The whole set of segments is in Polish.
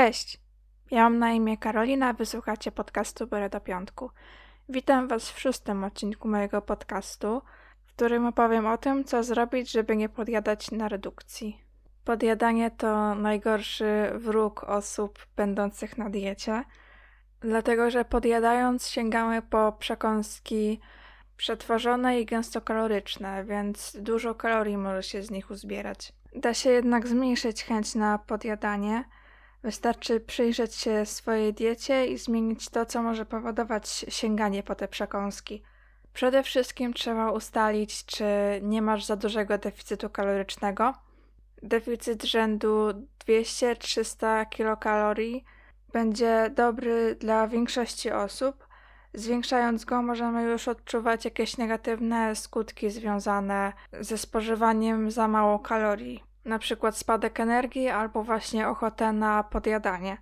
Cześć! Ja mam na imię Karolina, wysłuchacie podcastu Byle do Piątku. Witam Was w szóstym odcinku mojego podcastu, w którym opowiem o tym, co zrobić, żeby nie podjadać na redukcji. Podjadanie to najgorszy wróg osób będących na diecie, dlatego że podjadając sięgamy po przekąski przetworzone i gęstokaloryczne, więc dużo kalorii może się z nich uzbierać. Da się jednak zmniejszyć chęć na podjadanie. Wystarczy przyjrzeć się swojej diecie i zmienić to, co może powodować sięganie po te przekąski. Przede wszystkim trzeba ustalić, czy nie masz za dużego deficytu kalorycznego. Deficyt rzędu 200-300 kilokalorii będzie dobry dla większości osób. Zwiększając go, możemy już odczuwać jakieś negatywne skutki związane ze spożywaniem za mało kalorii, na przykład spadek energii albo właśnie ochotę na podjadanie,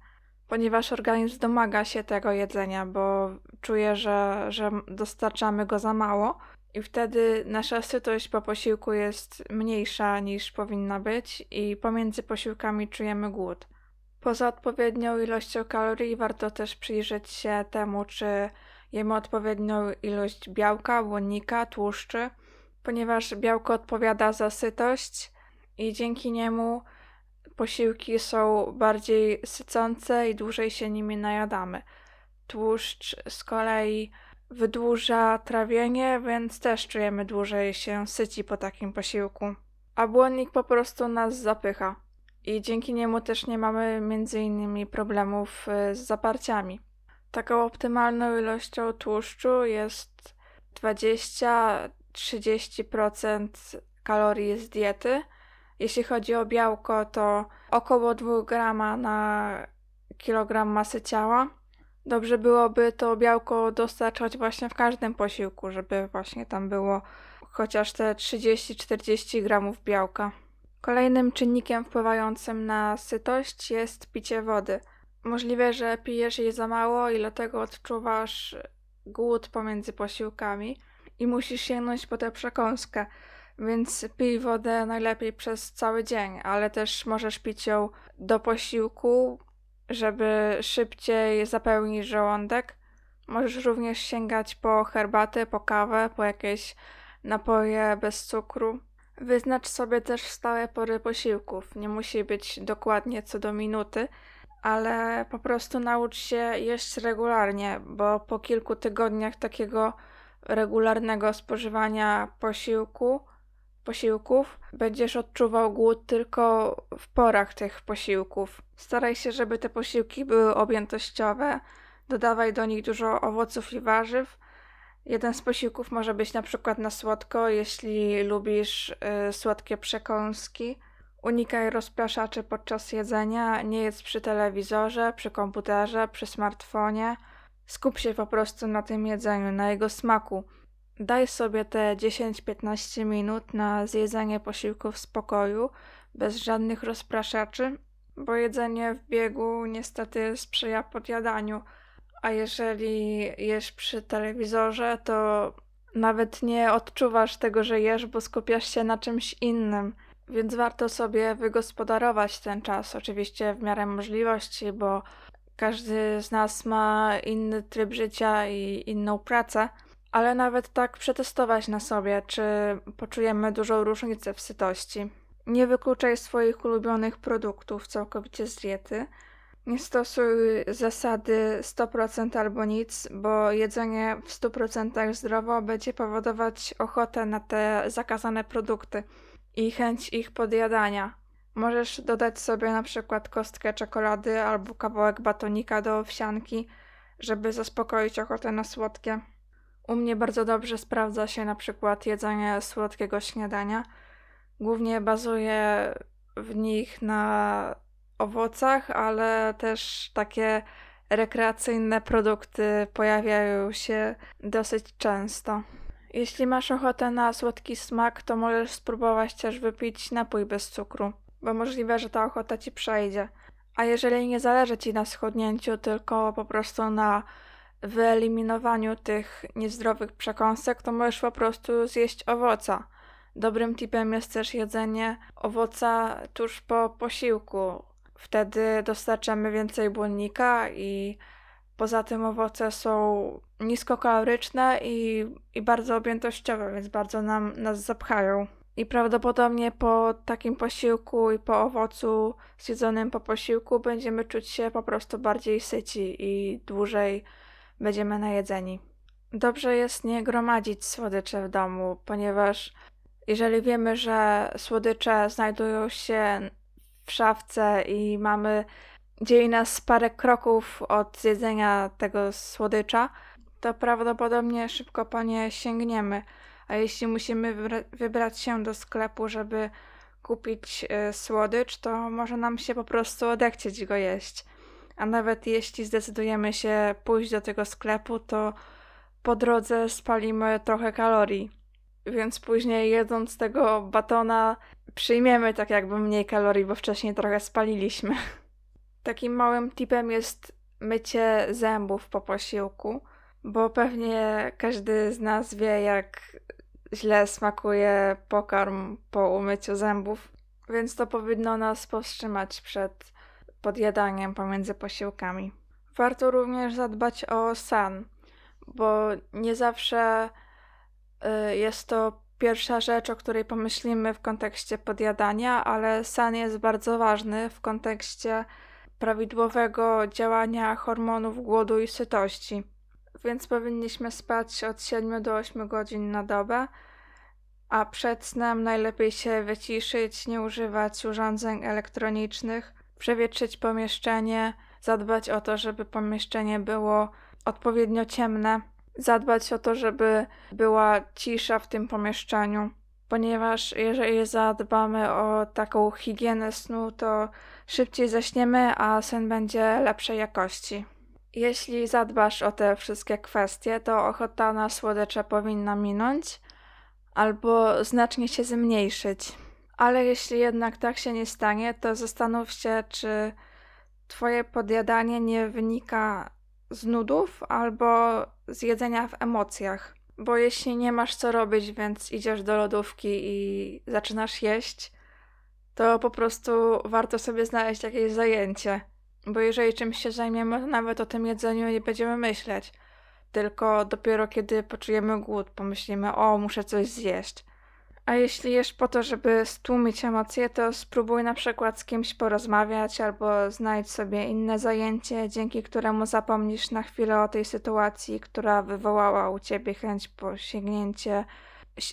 ponieważ organizm domaga się tego jedzenia, bo czuje, że, że dostarczamy go za mało. I wtedy nasza sytość po posiłku jest mniejsza niż powinna być, i pomiędzy posiłkami czujemy głód. Poza odpowiednią ilością kalorii warto też przyjrzeć się temu, czy jemy odpowiednią ilość białka, błonnika, tłuszczy, ponieważ białko odpowiada za sytość i dzięki niemu posiłki są bardziej sycące i dłużej się nimi najadamy. Tłuszcz z kolei wydłuża trawienie, więc też czujemy dłużej się syci po takim posiłku. A błonnik po prostu nas zapycha i dzięki niemu też nie mamy między innymi problemów y, z zaparciami. Taką optymalną ilością tłuszczu jest 20-30% kalorii z diety. Jeśli chodzi o białko, to około 2 grama na kilogram masy ciała. Dobrze byłoby to białko dostarczać właśnie w każdym posiłku, żeby właśnie tam było chociaż te 30-40 gramów białka. Kolejnym czynnikiem wpływającym na sytość jest picie wody. Możliwe, że pijesz jej za mało i dlatego odczuwasz głód pomiędzy posiłkami i musisz sięgnąć po tę przekąskę. Więc pij wodę najlepiej przez cały dzień, ale też możesz pić ją do posiłku, żeby szybciej zapełnić żołądek. Możesz również sięgać po herbatę, po kawę, po jakieś napoje bez cukru. Wyznacz sobie też stałe pory posiłków. Nie musi być dokładnie co do minuty, ale po prostu naucz się jeść regularnie, bo po kilku tygodniach takiego regularnego spożywania posiłku, posiłków, będziesz odczuwał głód tylko w porach tych posiłków. Staraj się, żeby te posiłki były objętościowe, dodawaj do nich dużo owoców i warzyw. Jeden z posiłków może być na przykład na słodko, jeśli lubisz y, słodkie przekąski. Unikaj rozpraszaczy podczas jedzenia, nie jedz przy telewizorze, przy komputerze, przy smartfonie. Skup się po prostu na tym jedzeniu, na jego smaku. Daj sobie te 10-15 minut na zjedzenie posiłku w spokoju, bez żadnych rozpraszaczy, bo jedzenie w biegu niestety sprzyja podjadaniu. A jeżeli jesz przy telewizorze, to nawet nie odczuwasz tego, że jesz, bo skupiasz się na czymś innym. Więc warto sobie wygospodarować ten czas, oczywiście w miarę możliwości, bo każdy z nas ma inny tryb życia i inną pracę, ale nawet tak przetestować na sobie, czy poczujemy dużą różnicę w sytości. Nie wykluczaj swoich ulubionych produktów całkowicie z diety. Nie stosuj zasady 100% albo nic, bo jedzenie w 100% zdrowo będzie powodować ochotę na te zakazane produkty i chęć ich podjadania. Możesz dodać sobie na przykład kostkę czekolady albo kawałek batonika do owsianki, żeby zaspokoić ochotę na słodkie. U mnie bardzo dobrze sprawdza się na przykład jedzenie słodkiego śniadania. Głównie bazuję w nich na owocach, ale też takie rekreacyjne produkty pojawiają się dosyć często. Jeśli masz ochotę na słodki smak, to możesz spróbować też wypić napój bez cukru, bo możliwe, że ta ochota ci przejdzie. A jeżeli nie zależy ci na schudnięciu, tylko po prostu na wyeliminowaniu tych niezdrowych przekąsek, to możesz po prostu zjeść owoca. Dobrym tipem jest też jedzenie owoca tuż po posiłku. Wtedy dostarczamy więcej błonnika i poza tym owoce są niskokaloryczne i, i bardzo objętościowe, więc bardzo nam, nas zapchają. I prawdopodobnie po takim posiłku i po owocu zjedzonym po posiłku będziemy czuć się po prostu bardziej syci i dłużej będziemy najedzeni. Dobrze jest nie gromadzić słodycze w domu, ponieważ jeżeli wiemy, że słodycze znajdują się w szafce i mamy dzieli nas parę kroków od zjedzenia tego słodycza, to prawdopodobnie szybko po nie sięgniemy. A jeśli musimy wybrać się do sklepu, żeby kupić y, słodycz, to może nam się po prostu odechcieć go jeść. A nawet jeśli zdecydujemy się pójść do tego sklepu, to po drodze spalimy trochę kalorii. Więc później jedząc tego batona przyjmiemy tak jakby mniej kalorii, bo wcześniej trochę spaliliśmy. Takim małym tipem jest mycie zębów po posiłku, bo pewnie każdy z nas wie, jak źle smakuje pokarm po umyciu zębów, więc to powinno nas powstrzymać przed podjadaniem pomiędzy posiłkami. Warto również zadbać o sen, bo nie zawsze y, jest to pierwsza rzecz, o której pomyślimy w kontekście podjadania, ale sen jest bardzo ważny w kontekście prawidłowego działania hormonów głodu i sytości. Więc powinniśmy spać od 7 do 8 godzin na dobę, a przed snem najlepiej się wyciszyć, nie używać urządzeń elektronicznych, przewietrzyć pomieszczenie, zadbać o to, żeby pomieszczenie było odpowiednio ciemne, zadbać o to, żeby była cisza w tym pomieszczeniu, ponieważ jeżeli zadbamy o taką higienę snu, to szybciej zaśniemy, a sen będzie lepszej jakości. Jeśli zadbasz o te wszystkie kwestie, to ochota na słodycze powinna minąć albo znacznie się zmniejszyć. Ale jeśli jednak tak się nie stanie, to zastanów się, czy Twoje podjadanie nie wynika z nudów albo z jedzenia w emocjach. Bo jeśli nie masz co robić, więc idziesz do lodówki i zaczynasz jeść, to po prostu warto sobie znaleźć jakieś zajęcie. Bo jeżeli czymś się zajmiemy, to nawet o tym jedzeniu nie będziemy myśleć. Tylko dopiero kiedy poczujemy głód, pomyślimy, o, muszę coś zjeść. A jeśli jesz po to, żeby stłumić emocje, to spróbuj na przykład z kimś porozmawiać albo znajdź sobie inne zajęcie, dzięki któremu zapomnisz na chwilę o tej sytuacji, która wywołała u ciebie chęć po sięgnięcie,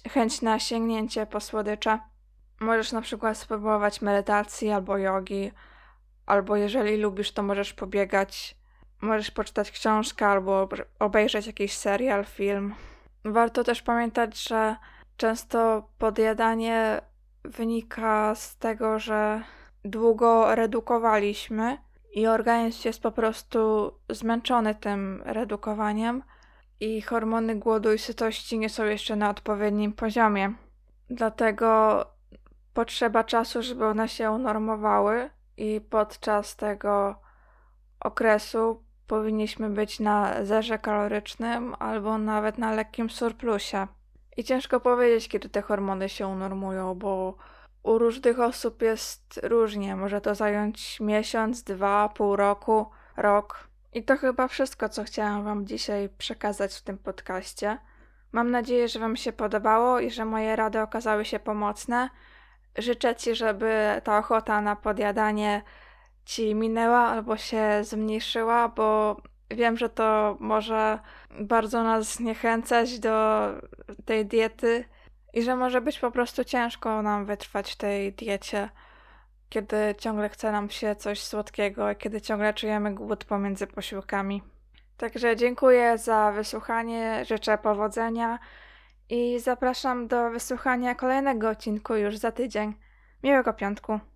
chęć na sięgnięcie po słodycza. Możesz na przykład spróbować medytacji albo jogi, albo jeżeli lubisz, to możesz pobiegać, możesz poczytać książkę albo obejrzeć jakiś serial, film. Warto też pamiętać, że często podjadanie wynika z tego, że długo redukowaliśmy i organizm jest po prostu zmęczony tym redukowaniem i hormony głodu i sytości nie są jeszcze na odpowiednim poziomie. Dlatego potrzeba czasu, żeby one się unormowały i podczas tego okresu powinniśmy być na zerze kalorycznym albo nawet na lekkim surplusie. I ciężko powiedzieć, kiedy te hormony się unormują, bo u różnych osób jest różnie. Może to zająć miesiąc, dwa, pół roku, rok. I to chyba wszystko, co chciałam Wam dzisiaj przekazać w tym podcaście. Mam nadzieję, że Wam się podobało i że moje rady okazały się pomocne. Życzę Ci, żeby ta ochota na podjadanie Ci minęła albo się zmniejszyła, bo wiem, że to może bardzo nas zniechęcać do tej diety i że może być po prostu ciężko nam wytrwać w tej diecie, kiedy ciągle chce nam się coś słodkiego kiedy ciągle czujemy głód pomiędzy posiłkami. Także dziękuję za wysłuchanie, życzę powodzenia i zapraszam do wysłuchania kolejnego odcinku już za tydzień. Miłego piątku.